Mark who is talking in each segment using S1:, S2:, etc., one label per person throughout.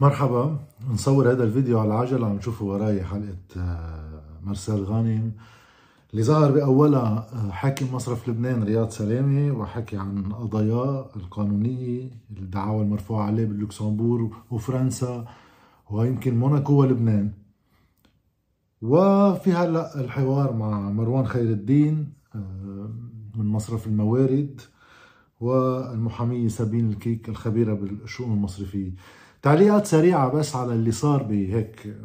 S1: مرحبا نصور هذا الفيديو على العجلة عم تشوفوا وراي حلقة آه، مرسال غانم. اللي ظهر بأولها آه، حاكم مصرف لبنان رياض سلامة وحكي عن قضاياه القانونية الدعاوى المرفوعة عليه باللوكسمبور وفرنسا ويمكن موناكو ولبنان. وفي هلأ الحوار مع مروان خير الدين آه، من مصرف الموارد والمحامية سابين الكيك الخبيرة بالشؤون المصرفية. تعليقات سريعة بس على اللي صار بهيك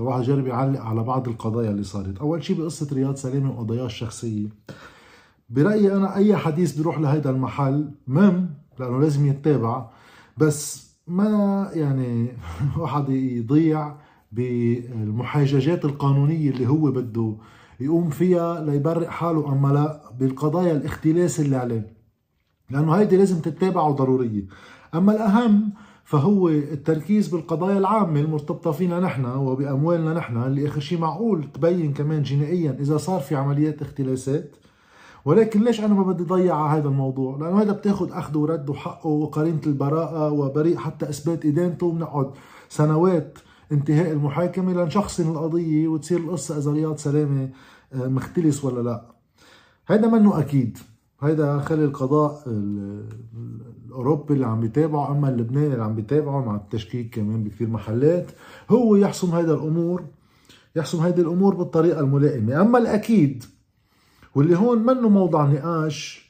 S1: واحد جرب يعلق على بعض القضايا اللي صارت. أول شيء بقصة رياض سلامة وقضاياه الشخصية. برأيي أنا أي حديث بيروح لهيدا المحل مهم لأنه لازم يتابع بس ما يعني واحد يضيع بالمحاججات القانونية اللي هو بده يقوم فيها ليبرئ حاله أما لا بالقضايا الاختلاس اللي عليه. لأنه هيدي لازم تتابع وضرورية أما الأهم فهو التركيز بالقضايا العامة المرتبطة فينا نحن وبأموالنا نحن اللي آخر شيء معقول تبين كمان جنائيا إذا صار في عمليات اختلاسات. ولكن ليش أنا ما بدي ضيع على هذا الموضوع؟ لأنه هذا بتاخد أخذ ورد وحقه وقرينة البراءة وبريء حتى إثبات إدانته وبنقعد سنوات انتهاء المحاكمة لنشخصن القضية وتصير القصة إذا رياض سلامة آه، مختلس ولا لا. هذا منه أكيد. هيدا خلي القضاء الأوروبي اللي عم بيتابعه أما اللبناني اللي عم بيتابعه مع التشكيك كمان بكثير محلات هو يحسم هيدا الأمور يحسم هيدي الأمور بالطريقة الملائمة. أما الأكيد واللي هون منه موضع نقاش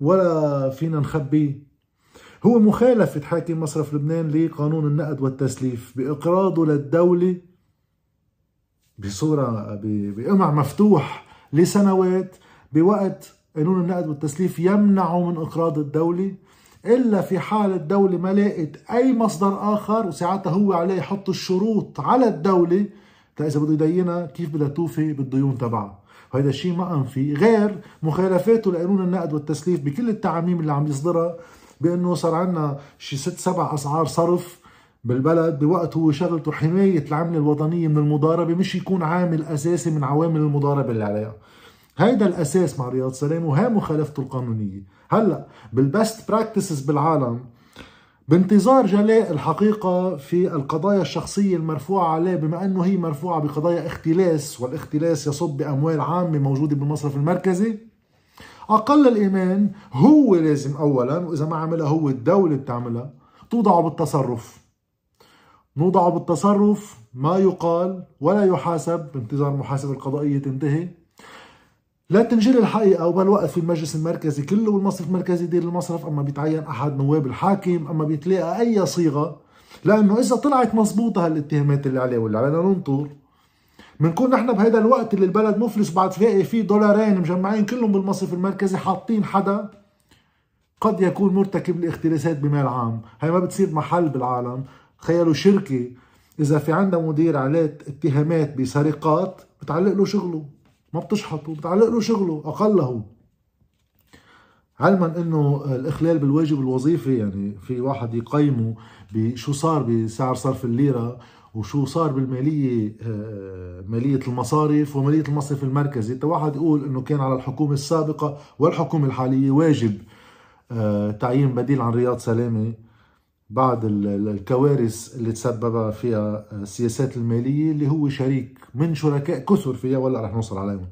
S1: ولا فينا نخبيه هو مخالفة حاكم مصرف لبنان لقانون النقد والتسليف بإقراضه للدولة بصورة بقمع مفتوح لسنوات بوقت قانون النقد والتسليف يمنع من إقراض الدولة إلا في حال الدولة ما لقت أي مصدر آخر وساعتها هو عليه يحط الشروط على الدولة إذا بده يدينها كيف بدها توفي بالديون تبعها. وهذا الشيء ما فيه غير مخالفاته لقانون النقد والتسليف بكل التعاميم اللي عم يصدرها بأنه صار عندنا شي ست سبع أسعار صرف بالبلد بوقت هو شغلته حماية العملة الوطنية من المضاربة مش يكون عامل أساسي من عوامل المضاربة اللي عليها. هيدا الأساس مع رياض سلام وهي مخالفته القانونية. هلأ بالبست براكتسز بالعالم بانتظار جلاء الحقيقة في القضايا الشخصية المرفوعة عليه بما أنه هي مرفوعة بقضايا اختلاس والاختلاس يصب بأموال عامة موجودة بالمصرف المركزي. أقل الإيمان هو لازم أولا وإذا ما عملها هو الدولة بتعملها توضعه بالتصرف. نوضعه بالتصرف ما يقال ولا يحاسب بانتظار المحاسبة القضائية تنتهي. لا تنجلي الحقيقة وبالوقت في المجلس المركزي كله والمصرف المركزي يدير المصرف. أما بيتعين أحد نواب الحاكم أما بيتلاقى أي صيغة. لأنه إذا طلعت مزبوطة هالاتهامات اللي عليه واللي علينا ننطر. بنكون نحن بهذا الوقت اللي البلد مفلس بعد تلاقي فيه دولارين مجمعين كلهم بالمصرف المركزي حاطين حدا قد يكون مرتكب لاختلاسات بمال عام. هاي ما بتصير محل بالعالم. تخيلوا شركة إذا في عندها مدير عليه اتهامات بسرقات بتعلق له شغله. ما بتشحطه بتعلق له شغله أقله. علما إنه الإخلال بالواجب الوظيفي يعني في واحد يقيمه بشو صار بسعر صرف الليرة وشو صار بالمالية آه، مالية المصارف ومالية المصرف المركزي. تا واحد يقول إنه كان على الحكومة السابقة والحكومة الحالية واجب آه، تعيين بديل عن رياض سلامة. بعد الكوارث اللي تسبب فيها السياسات المالية اللي هو شريك من شركاء كثر فيها ولا رح نوصل عليهم.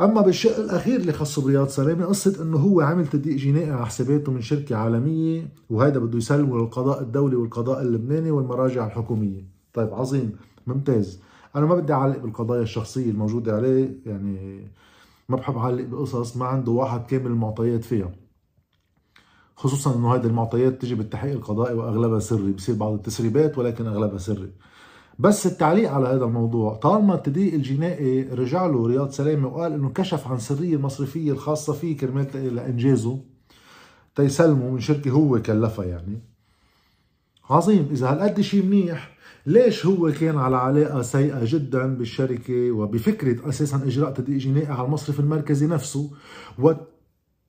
S1: أما بالشق الأخير اللي خصه برياض سلامة قصة إنه هو عمل تدقيق جنائي على حساباته من شركة عالمية وهذا بده يسلمه للقضاء الدولي والقضاء اللبناني والمراجع الحكومية. طيب عظيم ممتاز. أنا ما بدي أعلق بالقضايا الشخصية الموجودة عليه يعني ما بحب أعلق بقصص ما عنده واحد كامل المعطيات فيها. خصوصا إنه هذه المعطيات تجي بالتحقيق القضائي وأغلبها سري بصير بعض التسريبات ولكن أغلبها سري. بس التعليق على هذا الموضوع طالما التدقيق الجنائي رجع له رياض سلامة وقال إنه كشف عن سرية المصرفيه الخاصة فيه كرمال لإنجازه تيسلمه من شركة هو كلفها يعني. عظيم إذا هالقد شيء منيح ليش هو كان على علاقة سيئة جدا بالشركة وبفكرة أساسا إجراء تدقيق جنائي على المصرف المركزي نفسه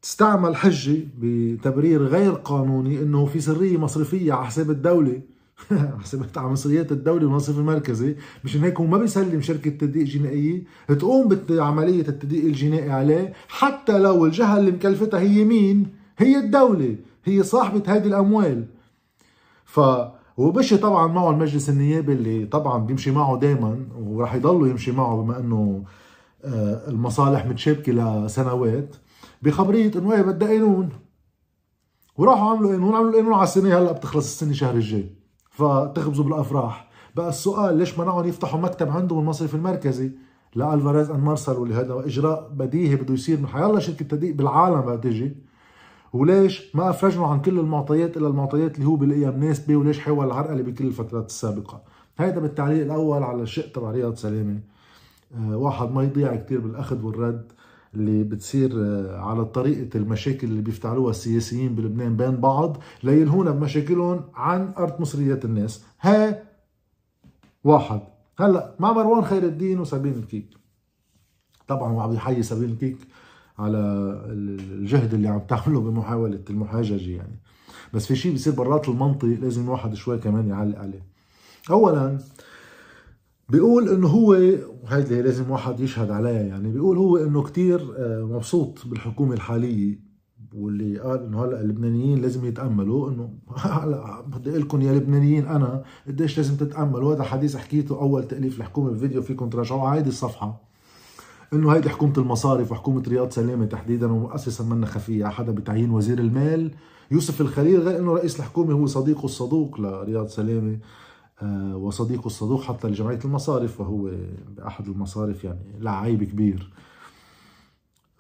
S1: استعمل حجة بتبرير غير قانوني إنه في سرية مصرفية على حساب الدولة. على على مصريات الدولة والمصرف المركزي. مشان هيك هو ما بيسلم شركة تدقيق جنائية. تقوم بعملية التدقيق الجنائي عليه. حتى لو الجهة اللي مكلفتها هي مين؟ هي الدولة. هي صاحبة هذه الأموال. ف وبشي طبعا معه المجلس النيابي اللي طبعا بيمشي معه دائما وراح يضلوا يمشي معه بما إنه آه، المصالح متشابكة لسنوات. بخبرية انه إيه بدها قانون وراحوا عملوا قانون عملوا قانون على السنة. هلأ بتخلص السنة الشهر الجاي. فتخبزوا بالأفراح. بقى السؤال ليش منعهم يفتحوا مكتب عندهم المصرف المركزي؟ لالفاريز ان مارسل واللي هذا إجراء بديهي بده يصير من حيالله. شركة تدقيق بالعالم بقى تجي. وليش ما افرجنا عن كل المعطيات إلا المعطيات اللي هو بلاقيها مناسبه وليش حول العرقله بكل الفترات السابقة؟ هذا بالتعليق الأول على الشق تبع رياض سلامه آه واحد ما يضيع كثير بالأخذ والرد. اللي بتصير آه على طريقة المشاكل اللي بيفتعلوها السياسيين بلبنان بين بعض ليلهونا بمشاكلهم عن أرض مصريات الناس. ها واحد. هلا مع مروان خير الدين وسابين الكيك. طبعا وعم يحيي سابين الكيك على الجهد اللي عم تعمله بمحاولة المحاججة يعني. بس في شيء بيصير برات المنطق لازم الواحد شوي كمان يعلق عليه. اولا بيقول إنه هو وهيدي لازم واحد يشهد عليها يعني بيقول هو إنه كتير آه، مبسوط بالحكومة الحالية واللي قال إنه هلأ اللبنانيين لازم يتأملوا إنه هلأ بدي أقول لكم يا لبنانيين أنا قديش لازم تتاملوا هذا حديث حكيته أول تأليف الحكومة بفيديو فيكم تراجعوا هيدي الصفحة إنه هيدي حكومة المصارف وحكومة رياض سلامه تحديدا واساسا منا خفية حدا بتعيين وزير المال يوسف الخليل غير إنه رئيس الحكومة هو صديقه الصدوق لرياض سلامه وصديقه الصدوق حتى لجمعية المصارف وهو بأحد المصارف يعني لعيب كبير.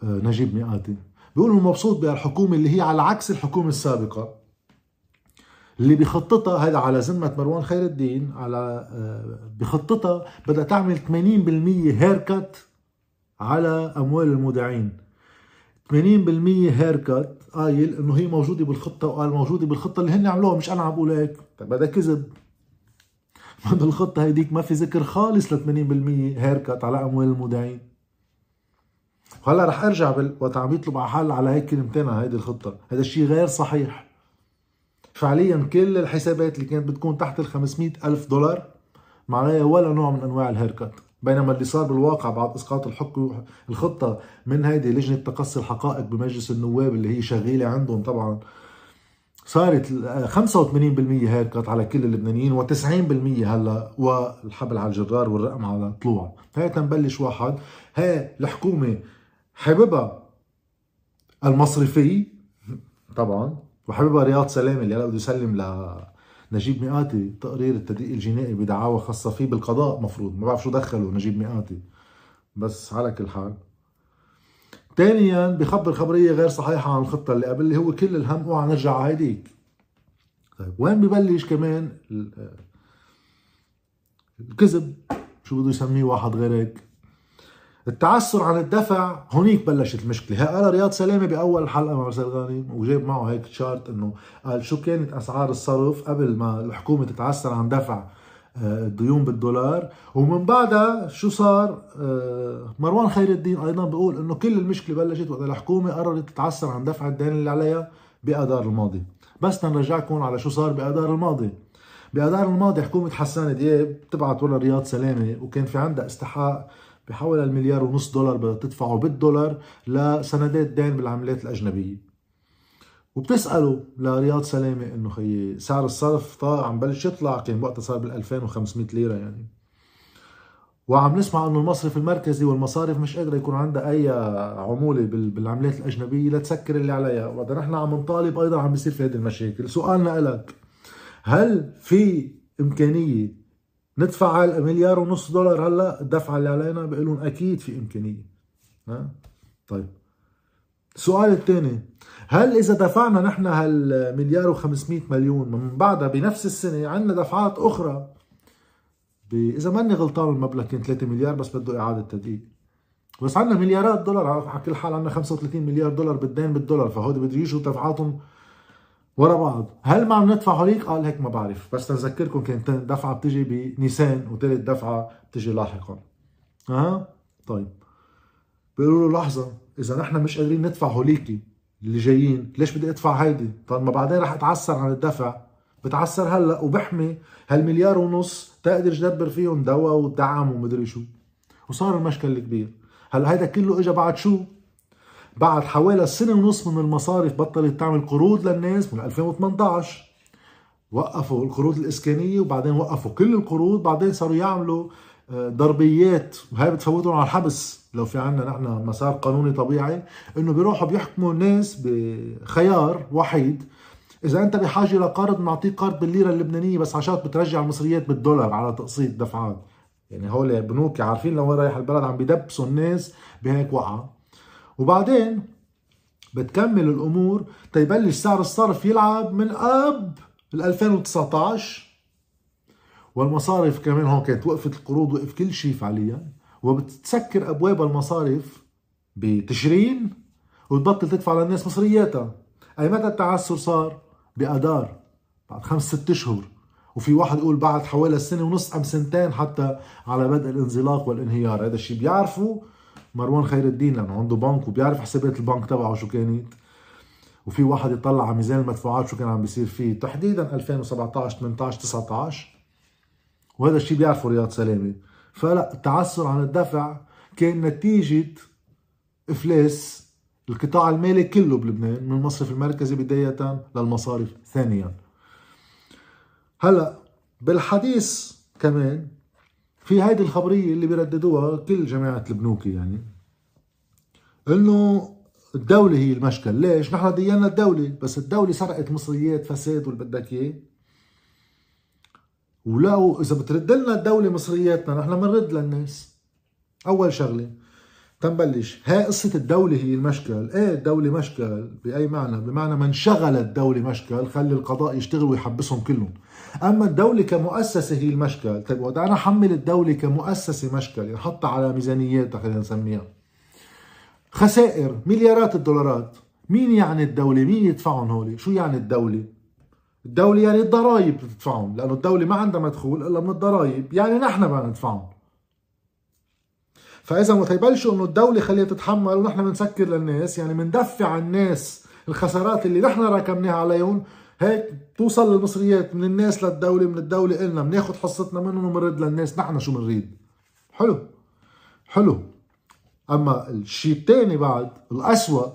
S1: آه نجيب مئاتي بيقول انه مبسوط بهالحكومه اللي هي على عكس الحكومة السابقة اللي بخطتها هذا على ذمة مروان خير الدين على آه، بخطتها بدها تعمل 80% هيركت على أموال المودعين. 80% هيركت قايل إنه هي موجودة بالخطة وقال موجودة بالخطة اللي هن عملوها مش أنا عم بقول هيك. طيب هذا كذب. بالخطه هيديك ما في ذكر خالص ل 80% هيركت على أموال المودعين. هلا رح أرجع. وقت عم يطلب على حل على هيك كلمتين على هيدي الخطة. هذا الشيء غير صحيح. فعليا كل الحسابات اللي كانت بتكون تحت ال 500 ألف دولار ما عليها ولا نوع من أنواع ال haircut بينما اللي صار بالواقع بعد إسقاط الحكم الخطة من هيدي لجنة تقصي الحقائق بمجلس النواب اللي هي شغاله عندهم طبعا. صارت 85% haircut على كل اللبنانيين و90% هلا والحبل على الجرار والرقم على طلوع هي تنبلش واحد. هي الحكومة حاببها المصرفي طبعا وحاببها رياض سلامة اللي هلا بده يسلم ل نجيب مئاتي تقرير التدقيق الجنائي بدعاوى خاصة فيه بالقضاء مفروض. ما بعرف شو دخلوا نجيب مئاتي. بس على كل حال ثانيا بخبر خبرية غير صحيحة عن الخطة اللي قبل اللي هو كل الهم اوعى نرجع على هيديك. طيب وين ببلش كمان الكذب؟ شو بده يسميه واحد غير هيك التعسر عن الدفع هونيك بلشت المشكلة. هي قال رياض سلامة بأول الحلقة مع مرسل غانم وجاب معه هيك تشارت إنه قال شو كانت أسعار الصرف قبل ما الحكومة تتعسر عن دفع. الديون بالدولار. ومن بعدها شو صار؟ آه، مروان خير الدين أيضا بيقول إنه كل المشكلة بلشت وقت الحكومة قررت تتعسر عن دفع الدين اللي عليها باذار الماضي. بس نرجعكم على شو صار باذار الماضي. باذار الماضي حكومة حسان دياب تبعت ولا رياض سلامة وكان في عندها استحقاق بحول المليار ونص دولار بدها تدفعه بالدولار لسندات دين بالعملات الأجنبية. وبتسأله لرياض سلامة إنه خيي سعر الصرف طالع عم بلش يطلع كان وقتها صار بال 2500 ليرة يعني. وعم نسمع إنه المصرف المركزي والمصارف مش قادرة يكون عندها أي عمولة بالعملات الأجنبية لتسكر اللي عليها. وقت نحن عم نطالب أيضا عم بيصير في هذه المشاكل. سؤالنا لك هل في إمكانية ندفع مليار ونص دولار هلأ؟ الدفعه اللي علينا لهم أكيد في إمكانية. ها؟ طيب. السؤال الثاني هل إذا دفعنا نحن هالمليار و500 مليون من بعدها بنفس السنة عندنا دفعات أخرى؟ إذا ماني غلطان المبلغ كان 3 مليار بس بده إعادة تدقيق. بس عندنا مليارات دولار على كل حال عندنا 35 مليار دولار بالدين بالدولار فهودي بده يجوا دفعاتهم ورا بعض. هل ما عم ندفع هوليك؟ قال هيك ما بعرف. بس تذكركم كانت دفعة بتجي بنيسان وثالث دفعة بتجي لاحقا. أها؟ طيب. بيقولوا له لحظة. إذا نحن مش قادرين ندفع هوليكي اللي جايين ليش بدي أدفع هيدي؟ طيب ما بعدين رح أتعسر عن الدفع. بتعسر هلأ وبحمي هالمليار ونص تقدر تدبر فيهم دواء ودعم ومدري شو. وصار المشكل الكبير. هلأ هيدا كله اجى بعد شو؟ بعد حوالي سنة ونص من المصارف بطلت تعمل قروض للناس من 2018 وقفوا القروض الإسكانية وبعدين وقفوا كل القروض بعدين صاروا يعملوا ضربيات وهي بتفوتهم على الحبس. لو في عنا نحن مسار قانوني طبيعي إنه بيروحوا بيحكموا الناس بخيار وحيد. إذا أنت بحاجة لقرض بنعطيك قرض بالليرة اللبنانية بس عشان بترجع المصريات بالدولار على تقسيط دفعات يعني هول بنوك عارفين لوين رايح البلد عم بيدبسوا الناس بهيك وقعه وبعدين بتكمل الأمور تيبلش سعر الصرف يلعب من اب 2019 والمصارف كمان هون كانت وقفت القروض وقف كل شيء فعليا. وبتسكر أبواب المصارف بتشرين وتبطل تدفع للناس مصرياتها. أي متى التعسر صار؟ باذار بعد خمس ست أشهر. وفي واحد يقول بعد حوالي سنة ونص أم سنتين حتى على بدء الانزلاق والانهيار. هذا الشيء بيعرفه مروان خير الدين لأنه عنده بنك وبيعرف حسابات البنك تبعه شو كانت. وفي واحد يطلع على ميزان المدفوعات شو كان عم بيصير فيه. تحديدا 2017 18 19 وهذا الشيء بيعرفه رياض سلامة. فلا التعثر عن الدفع كان نتيجة إفلاس القطاع المالي كله بلبنان من المصرف المركزي بداية للمصارف ثانيا. هلا بالحديث كمان في هيدي الخبرية اللي بيرددوها كل جماعة البنوكي يعني إنه الدولة هي المشكل. ليش؟ نحن دينا الدولة بس الدولة سرقت مصريات فساد واللي بدك إياه. ولو إذا بترد لنا الدولة مصرياتنا نحن بنرد للناس. أول شغلة تنبلش هاي قصة الدولة هي المشكل. إيه الدولة مشكل؟ بأي معنى؟ بمعنى من شغل الدولة مشكل خلي القضاء يشتغل ويحبسهم كلهم. أما الدولة كمؤسسة هي المشكل. طيب وقت أنا حمل الدولة كمؤسسة مشكل يعني حطها على ميزانياتها خلينا نسميها. خسائر مليارات الدولارات. مين يعني الدولة؟ مين يدفعهم هولي؟ شو يعني الدولة؟ الدولة يعني الضرائب بتدفعهم لأنه الدولة ما عندها مدخول إلا من الضرائب يعني نحن بدنا ندفعهم فإذا ما تيبلشوا إنه الدولة خليها تتحمل ونحن بنسكر للناس يعني بندفع الناس الخسارات اللي نحن راكمناها عليهم هيك توصل المصريات من الناس للدولة من الدولة إلنا بناخذ حصتنا منهم وبنرد للناس نحن شو بنريد؟ حلو. حلو. أما الشيء الثاني بعد الأسوأ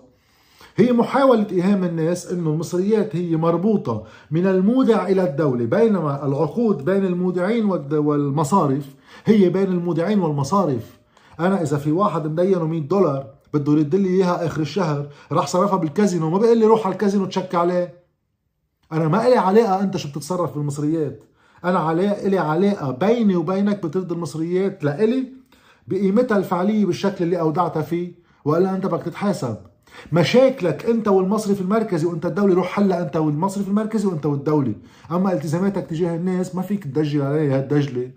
S1: هي محاولة إيهام الناس أنه المصريات هي مربوطة من المودع إلى الدولة بينما العقود بين المودعين والمصارف هي بين المودعين والمصارف. أنا إذا في واحد مدينه 100 دولار بده يرد لي إياها آخر الشهر راح صرفها بالكازينو ما بيقول لي روح على الكازينو تشك عليه. أنا ما لي علاقة أنت شو بتتصرف بالمصريات. أنا علي لي علاقة بيني وبينك بترد المصريات لإلي بقيمتها الفعلية بالشكل اللي أودعتها فيه وإلا أنت بدك تتحاسب. مشاكلك أنت والمصرف المركزي وأنت الدولي روح حلها أنت والمصرف المركزي وأنت والدولي. أما التزاماتك تجاه الناس ما فيك تدجل عليها هالدجله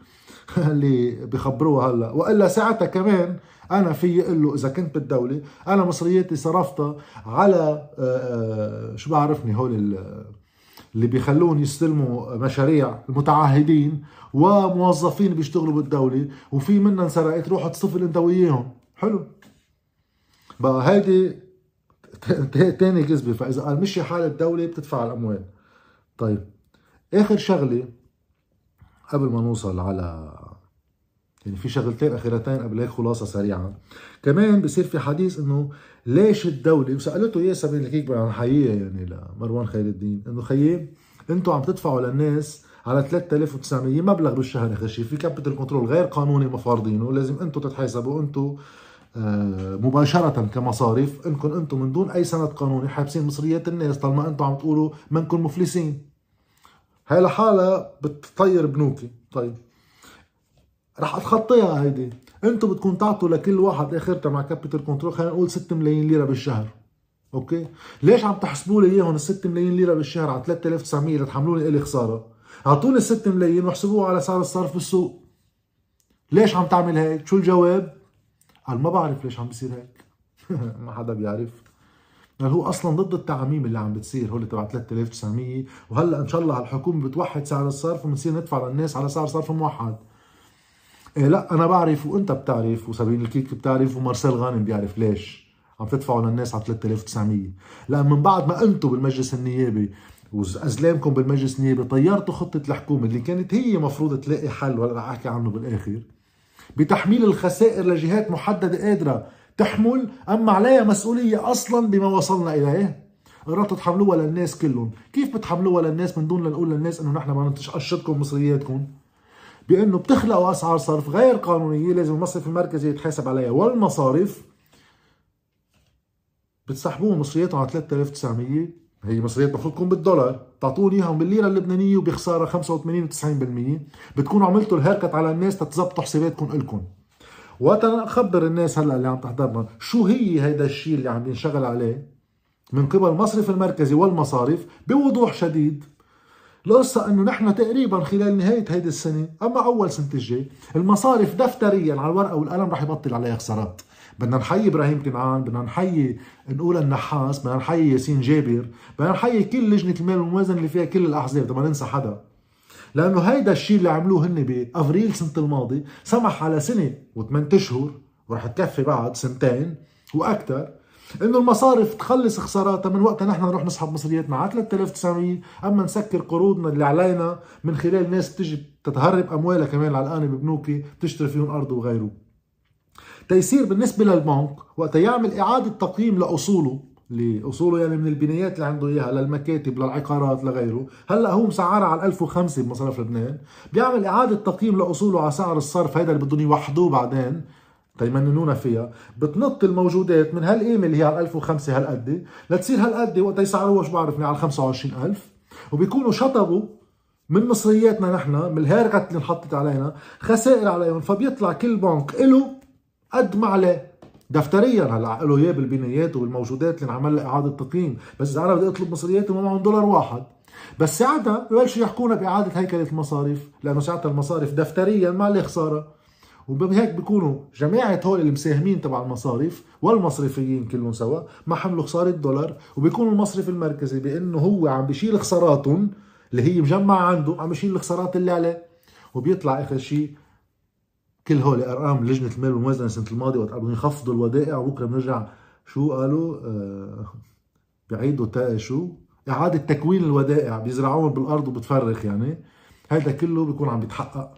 S1: اللي بخبروها هلا. وإلا ساعتها كمان أنا في أقول له إذا كنت بالدولة أنا مصرياتي صرفتها على آه، آه، شو بعرفني هول اللي بيخلون يستلموا مشاريع المتعهدين وموظفين بيشتغلوا بالدولة وفي منا انسرقت روحوا تصفل أنت وياهم. حلو. بقى هيدي تاني كذبه فإذا قال مشي حال الدولة بتدفع الأموال. طيب. آخر شغلة قبل ما نوصل على يعني في شغلتين أخيرتين قبل هيك خلاصة سريعة. كمان بصير في حديث إنه ليش الدولة وسالته إياه سبيل الكيك عن حقيقة يعني لمروان خير الدين. إنه خيي أنتم عم تدفعوا للناس على 3900 مبلغ بالشهر. آخر شيء في capital control غير قانوني مفارضينه لازم أنتم تتحاسبوا أنتم مباشرة كمصارف انكم أنتم من دون أي سند قانوني حابسين مصريات الناس طالما أنتم عم تقولوا منكم مفلسين. هاي لحالها بتطير بنوكي. طيب. رح أتخطيها هيدي. أنتم بدكم تعطوا لكل واحد اخرتها مع capital control خلينا نقول 6 ملايين ليرة بالشهر. okay؟ ليش عم تحسبوا لي إياهم ال 6 ملايين ليرة بالشهر على 3900 لتحملوني الي خسارة. أعطوني ال 6 ملايين واحسبوها على سعر الصرف بالسوق. ليش عم تعمل هيك؟ شو الجواب؟ قال ما بعرف ليش عم بيصير هيك. ما حدا بيعرف. يعني هو أصلا ضد التعميم اللي عم بتصير هول تبع 3900 وهلأ إن شاء الله الحكومة بتوحد سعر الصرف وبنصير ندفع للناس على سعر صرف موحد. إيه لأ أنا بعرف وأنت بتعرف وسبيل الكيك بتعرف ومارسيل غانم بيعرف ليش عم تدفعوا للناس على 3900 لأن من بعد ما أنتم بالمجلس النيابي وأزلامكم بالمجلس النيابي طيرتوا خطة الحكومة اللي كانت هي مفروض تلاقي حل ولا رح أحكي عنه بالآخر. بتحميل الخسائر لجهات محددة قادرة تحمل أما عليها مسؤولية أصلا بما وصلنا إليه. قررتوا تحملوها للناس كلهم. كيف بتحملوها للناس من دون لنقول للناس إنه نحن ما نشقشطكم مصرياتكم بأنه بتخلقوا أسعار صرف غير قانونية لازم المصرف المركزي يتحاسب عليها. والمصارف بتسحبوهم مصرياتهم على 3900 هي مصريات المفروض تكون بالدولار. تعطوني إياهم بالليرة اللبنانية وبخسارة 85 و90% بتكونوا عملتوا الهيركت على الناس تتظبطوا حساباتكم إلكم. وتخبر الناس هلأ اللي عم تحضرنا شو هي هيدا الشيء اللي عم ينشغل عليه. من قبل المصرف المركزي والمصارف بوضوح شديد. القصة إنه نحن تقريبا خلال نهاية هيدي السنة أما أول سنة الجاي المصارف دفتريا على الورقة والقلم رح يبطل عليها خسارات. بدنا نحيي إبراهيم كنعان بدنا نحيي نقول النحاس بدنا نحيي ياسين جابر بدنا نحيي كل لجنة المال والموازنة اللي فيها كل الأحزاب ما ننسى حدا. لأنه هيدا الشيء اللي عملوه هن بأفريل سنة الماضي سمح على سنة وثمان أشهر ورح تكفي بعد سنتين وأكثر إنه المصارف تخلص خساراتها من وقتها نحن نروح نسحب مصرياتنا على 3900 أما نسكر قروضنا اللي علينا من خلال ناس بتجي تتهرب أموالها كمان على ببنوكي بتشتري فيهم أرض وغيره. تيسير بالنسبة للبنك وقت يعمل إعادة تقييم لأصوله لأصوله يعني من البنايات اللي عنده إياها للمكاتب للعقارات لغيره. هلأ هو مسعرها على 1005 بمصارف لبنان. بيعمل إعادة تقييم لأصوله على سعر الصرف هيدا اللي بدهم يوحدوه بعدين تيمننونا فيها. بتنط الموجودات من هالقيمة اللي هي على 1005 هالقد لتصير هالقد وقت يسعروها شو بعرفني على 25000 وبيكونوا شطبوا من مصرياتنا نحن من الهيركت اللي انحطت علينا خسائر عليهم. فبيطلع كل بنك له قد ما عليه. دفتريا هلأ له اياه بالبنايات وبالموجودات اللي انعمل لها إعادة تقييم. بس إذا أنا بدي أطلب مصرياتي ما معهم دولار واحد. بس ساعتها ببلشوا يحكونا بإعادة هيكلة المصاريف لأنه ساعتها المصاريف دفتريا ما عليه خسارة. وبهيك بيكونوا جماعة هول المساهمين تبع المصارف والمصرفيين كلهم سوا ما حملوا خسارة دولار. وبيكون المصرف المركزي بأنه هو عم بيشيل خساراتهم اللي هي مجمعة عنده عم بيشيل الخسارات اللي عليه. وبيطلع آخر شيء كل هول إرقام لجنة المال والموازنة السنة الماضية وقت بدهم يخفضوا الودائع. وبكرة بنرجع شو قالوا؟ آه بعيدوا تا شو؟ إعادة تكوين الودائع. بيزرعوهم بالأرض وبتفرخ يعني. هذا كله بيكون عم بيتحقق.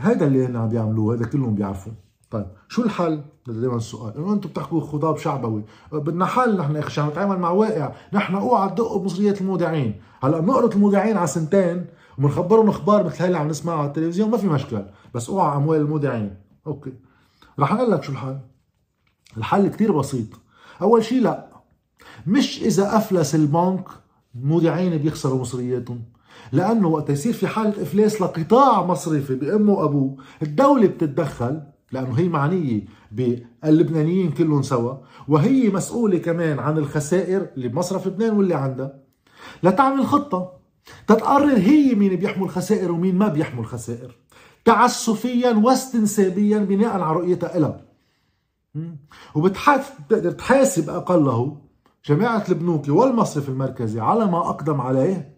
S1: هذا اللي هن عم بيعملوه هذا كلهم بيعرفوا. طيب شو الحل؟ دائما السؤال. إنه أنتم بتحكوا خضاب شعبوي. بدنا حل. نحن أخي عم نتعامل مع واقع. نحن أوعى تدقوا بمصريات المودعين. هلأ بنقرط المودعين على سنتين وبنخبرهم أخبار مثل اللي عم نسمعها على التلفزيون ما في مشكل بس اوعى اموال المودعين okay. رح أقول لك شو الحل. الحل كتير بسيط. أول شيء لا. مش إذا أفلس البنك المودعين بيخسروا مصرياتهم. لأنه وقت يصير في حالة افلاس لقطاع مصرفي بأمه وأبوه الدولة بتتدخل لأنه هي معنية باللبنانيين كلهم سوا وهي مسؤولة كمان عن الخسائر اللي بمصرف لبنان واللي عندها. لتعمل خطة. تتقرر هي مين بيحمل خسائر ومين ما بيحمل خسائر. تعسفيا واستنسابيا بناء على رؤيتها إلها وبتقدر تحاسب أقله جماعة البنوك والمصرف المركزي على ما أقدم عليه.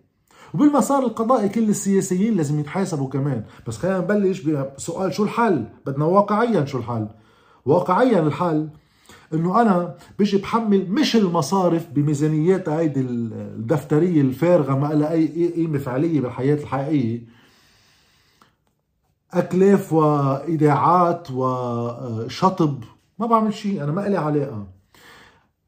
S1: وبالمسار القضائي كل السياسيين لازم يتحاسبوا كمان. بس خلينا نبلش بسؤال شو الحل؟ بدنا واقعيا شو الحل؟ واقعيا الحل إنه أنا بيجي بحمل مش المصارف بميزانيات هيدي الدفترية الفارغة ما لها اي قيمه فعليه بالحياة الحقيقية. أكلاف وإيداعات وشطب ما بعمل شيء أنا ما لي علاقة.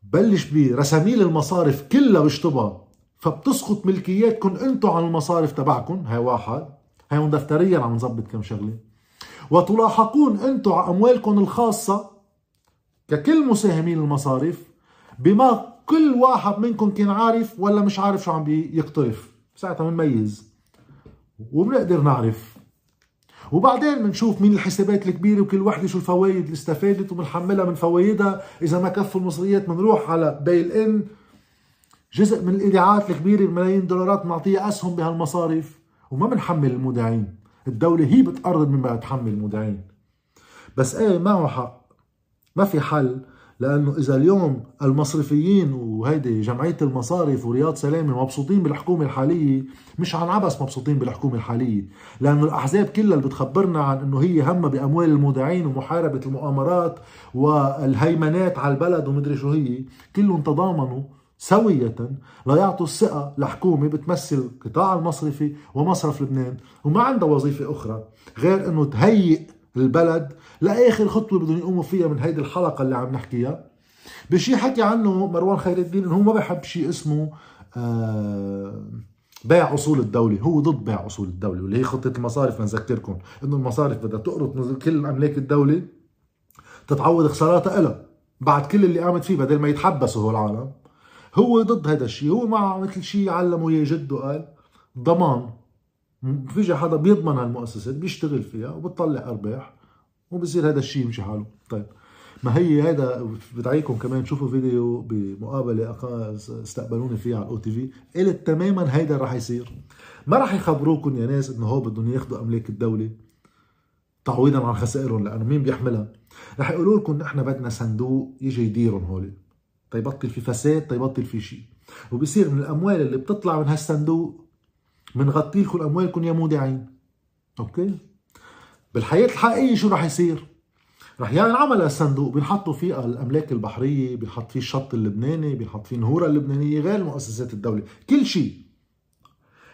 S1: بلش برساميل المصارف كلها بشطبها فبتسقط ملكياتكم أنتم عن المصارف تبعكم هاي واحد. هاي دفتريا عم نظبط كم شغلة. وتلاحقون أنتم على اموالكم الخاصة ككل مساهمين المصارف بما كل واحد منكم كان عارف ولا مش عارف شو عم بيقترف ساعتها بنميز. وبنقدر نعرف. وبعدين بنشوف مين الحسابات الكبيرة وكل وحدة شو الفوائد اللي استفادت وبنحملها من فوائدها. إذا ما كفوا المصريات بنروح على بيل إن. جزء من الايداعات الكبيرة بملايين الدولارات بنعطيها أسهم بهالمصارف وما بنحمل المودعين الدولة هي بتقرر من بقى تحمل المودعين بس إيه معه حق ما في حل. لأنه إذا اليوم المصرفيين وهيدي جمعية المصارف ورياض سلامة مبسوطين بالحكومة الحالية مش عن عبس مبسوطين بالحكومة الحالية لأنه الأحزاب كلها اللي بتخبرنا عن إنه هي همها بأموال المودعين ومحاربة المؤامرات والهيمنات على البلد ومدري شو هي. كلهم تضامنوا سوية ليعطوا الثقة لحكومة بتمثل القطاع المصرفي ومصرف لبنان. وما عندها وظيفة أخرى غير أنه تهيئ البلد لآخر خطوة بدهم يقوموا فيها من هيدي الحلقة اللي عم نحكيها. بشي حكي عنه مروان خير الدين إنه هو ما بحب شيء اسمه آه بيع أصول الدولة. هو ضد بيع أصول الدولة واللي هي خطة المصارف لنذكركم إنه المصارف بدها تقرض كل أملاك الدولة تتعوض خساراتها لها بعد كل اللي قامت فيه بدل ما يتحبسوا هو العالم هو ضد هذا الشيء هو مع مثل شيء علمه إياه جده قال ضمان. فيجي حدا بيضمن هالمؤسسات بيشتغل فيها وبتطلع أرباح. وبصير هذا الشيء يمشي حاله. طيب ما هي هذا؟ بدعيكم كمان تشوفوا فيديو بمقابلة استقبلوني فيها على الاو تي في. قلت تماما هيدا رح يصير. ما رح يخبروكم يا ناس إنه هو بدهم ياخذوا أملاك الدولة تعويضا عن خسائرهم لأنه مين بيحملها؟ رح يقولوا لكم نحن بدنا صندوق يجي يديرهم هول. تيبطل في فساد تيبطل في شيء. وبصير من الأموال اللي بتطلع من هالصندوق بنغطي لكم أموالكم يا مودعين. أوكي؟ بالحياة الحقيقية شو رح يصير؟ رح ينعمل الصندوق. بنحطوا فيه الأملاك البحرية بنحط فيه الشط اللبناني بنحط فيه النهورة اللبنانية غير مؤسسات الدولة. كل شيء.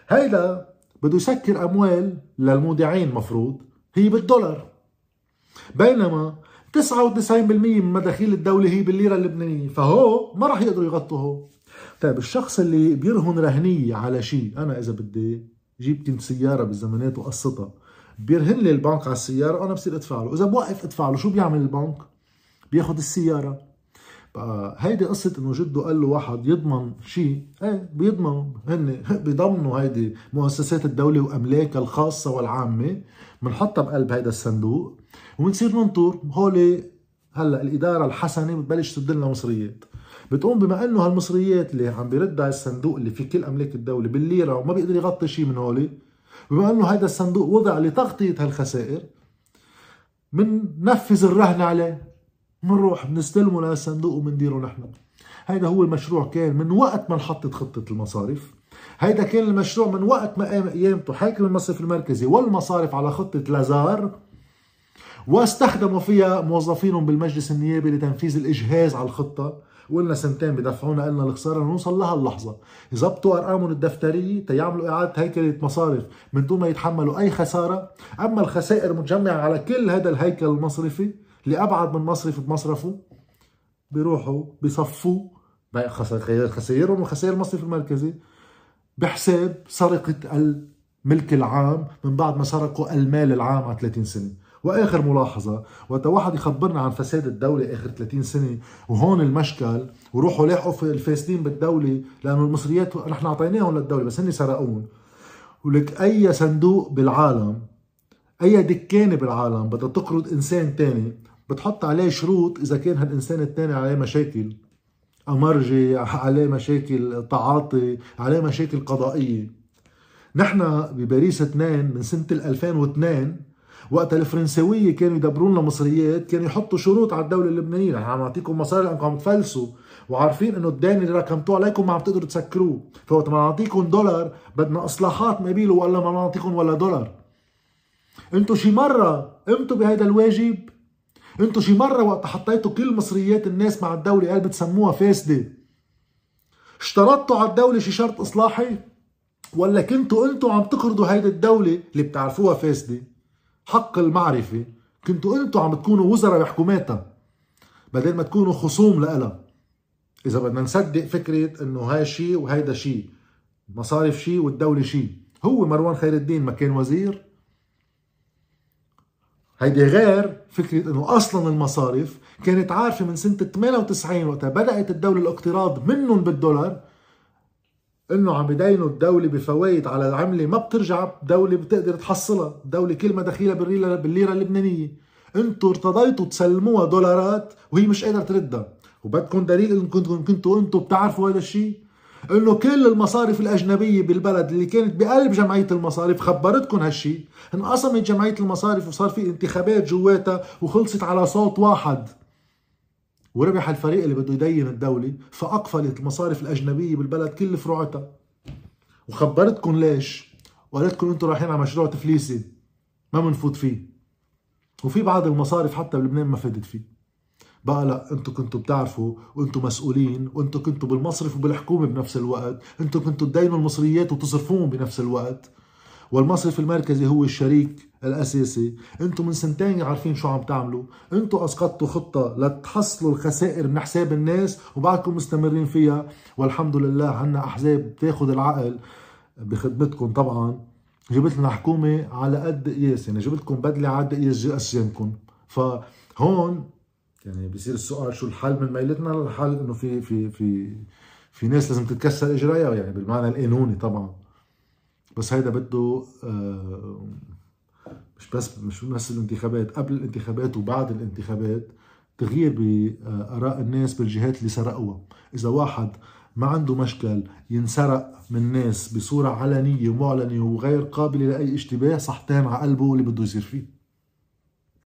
S1: هيدا بده يسكر أموال للمودعين مفروض. هي بالدولار. بينما 99% من مداخيل الدولة هي بالليرة اللبنانية. فهو ما راح يقدروا يغطوا هو طيب الشخص اللي بيرهن رهنية على شيء أنا إذا بدي جيب كنت سيارة بالزمانات وقصتها بيرهن لي البنك على السيارة وأنا بصير أدفع له. إذا بوقف أدفع له شو بيعمل البنك؟ بياخد السيارة. بقى هيدي قصة إنه جده قال له واحد يضمن شيء. إيه بيضمن هن بيضمنوا هيدي مؤسسات الدولة واملاكها الخاصة والعامة. بنحطها بقلب هيدا الصندوق. وبنصير ننطر. هول هلأ الإدارة الحسنة بتبلش تسد لنا مصريات. بتقوم بما إنه هالمصريات اللي عم بيرد على الصندوق اللي فيه كل املاك الدولة بالليرة وما بيقدر يغطي شيء من هول بما أنه هذا الصندوق وضع لتغطية هالخسائر بننفذ الرهن عليه بنروح بنستلمه للصندوق وبنديره نحن. هيدا هو المشروع كان من وقت ما انحطت خطة المصارف. هيدا كان المشروع من وقت ما قام قيامته حاكم المصرف المركزي والمصارف على خطة لازار واستخدموا فيها موظفينهم بالمجلس النيابي لتنفيذ الإجهاز على الخطة. وقلنا سنتين بدفعونا لنا الخسارة نوصل لهاللحظه يظبطوا أرقامهم الدفترية تيعملوا إعادة هيكلة مصارف من دون ما يتحملوا أي خسارة. أما الخسائر متجمعة على كل هذا الهيكل المصرفي اللي أبعد من مصرف بمصرفه بيروحوا بيصفوا خسائرهم وخسائر المصرف المركزي بحساب سرقة الملك العام من بعد ما سرقوا المال العام على 30 سنة. وآخر ملاحظة وقت واحد يخبرنا عن فساد الدولة آخر 30 سنة وهون المشكل وروحوا لاحقوا في الفاسدين بالدولة لأنه المصريات نحن أعطيناهم للدولة بس هن سرقون ولك أي صندوق بالعالم أي دكانة بالعالم بدها تقرض إنسان تاني بتحط عليه شروط إذا كان هالإنسان التاني عليه مشاكل. أمرجي عليه مشاكل تعاطي عليه مشاكل قضائية. نحن بباريس 2 من سنة 2002 وقت الفرنساويه كانوا يدبرون مصريات كانوا يحطوا شروط على الدولة اللبنانية. نحن عم نعطيكم مصاري لأنكم عم تفلسوا. وعارفين إنه الدين اللي ركمتوه عليكم ما عم تقدروا تسكروه. فوقت ما نعطيكم دولار بدنا إصلاحات مبيله ولا ما نعطيكم ولا دولار. انتو شي مرة قمتوا بهذا الواجب؟ انتو شي مرة وقت حطيتوا كل مصريات الناس مع الدولة قال بتسموها فاسده اشترطتوا على الدولة شي شرط إصلاحي؟ ولا كنتوا أنتوا عم تقرضوا هيدي الدولة اللي بتعرفوها فاسده حق المعرفة كنتوا أنتوا عم تكونوا وزراء بحكوماتها بدل ما تكونوا خصوم لها إذا بدنا نصدق فكرة إنه هاي شيء وهيدا شيء مصارف شيء والدولة شيء هو مروان خير الدين ما كان وزير. هيدي غير فكرة إنه أصلا المصارف كانت عارفة من سنة 98 وقتها بدأت الدولة الاقتراض منهم بالدولار إنه عم بدينوا الدولة بفوائد على العملة ما بترجع دولة بتقدر تحصلها، دولة كل ما دخيلها بالليرة اللبنانية، أنتوا ارتضيتوا تسلموها دولارات وهي مش قادرة تردها، وبدكم دليل انكم كنتوا كنتوا أنتوا بتعرفوا هذا الشيء؟ إنه كل المصارف الأجنبية بالبلد اللي كانت بقلب جمعية المصارف خبرتكم هالشيء. انقسمت جمعية المصارف وصار في انتخابات جواتها وخلصت على صوت واحد. وربح الفريق اللي بده يدين الدولة فأقفلت المصارف الأجنبية بالبلد كل فروعتها وخبرتكم ليش؟ وقالت لكم أنتم رايحين على مشروع تفليسي ما بنفوت فيه. وفي بعض المصارف حتى بلبنان ما فادت فيه. بقى لا أنتم كنتوا بتعرفوا وأنتم مسؤولين وأنتم كنتوا بالمصرف وبالحكومة بنفس الوقت أنتم كنتوا تدينوا المصريات وتصرفوهم بنفس الوقت. والمصرف المركزي هو الشريك الأساسي. أنتم من سنتين عارفين شو عم تعملوا. أنتم أسقطتوا خطة لتحصلوا الخسائر من حساب الناس وبعدكم مستمرين فيها. والحمد لله عنا أحزاب تاخذ العقل بخدمتكم طبعا. جبت لنا حكومة على قد قياس يعني جبت لكم بدلة على قد قياس اشجانكم فهون يعني بصير السؤال شو الحل من ميلتنا للحل إنه في في في في ناس لازم تتكسر إجرائها يعني بالمعنى القانوني طبعا. بس هيدا بده آه، مش بس مش بس الانتخابات قبل الانتخابات وبعد الانتخابات تغيير بآراء الناس بالجهات اللي سرقوها. إذا واحد ما عنده مشكل ينسرق من ناس بصورة علنية ومعلنة وغير قابلة لأي اشتباه صحتين على قلبه اللي بده يصير فيه.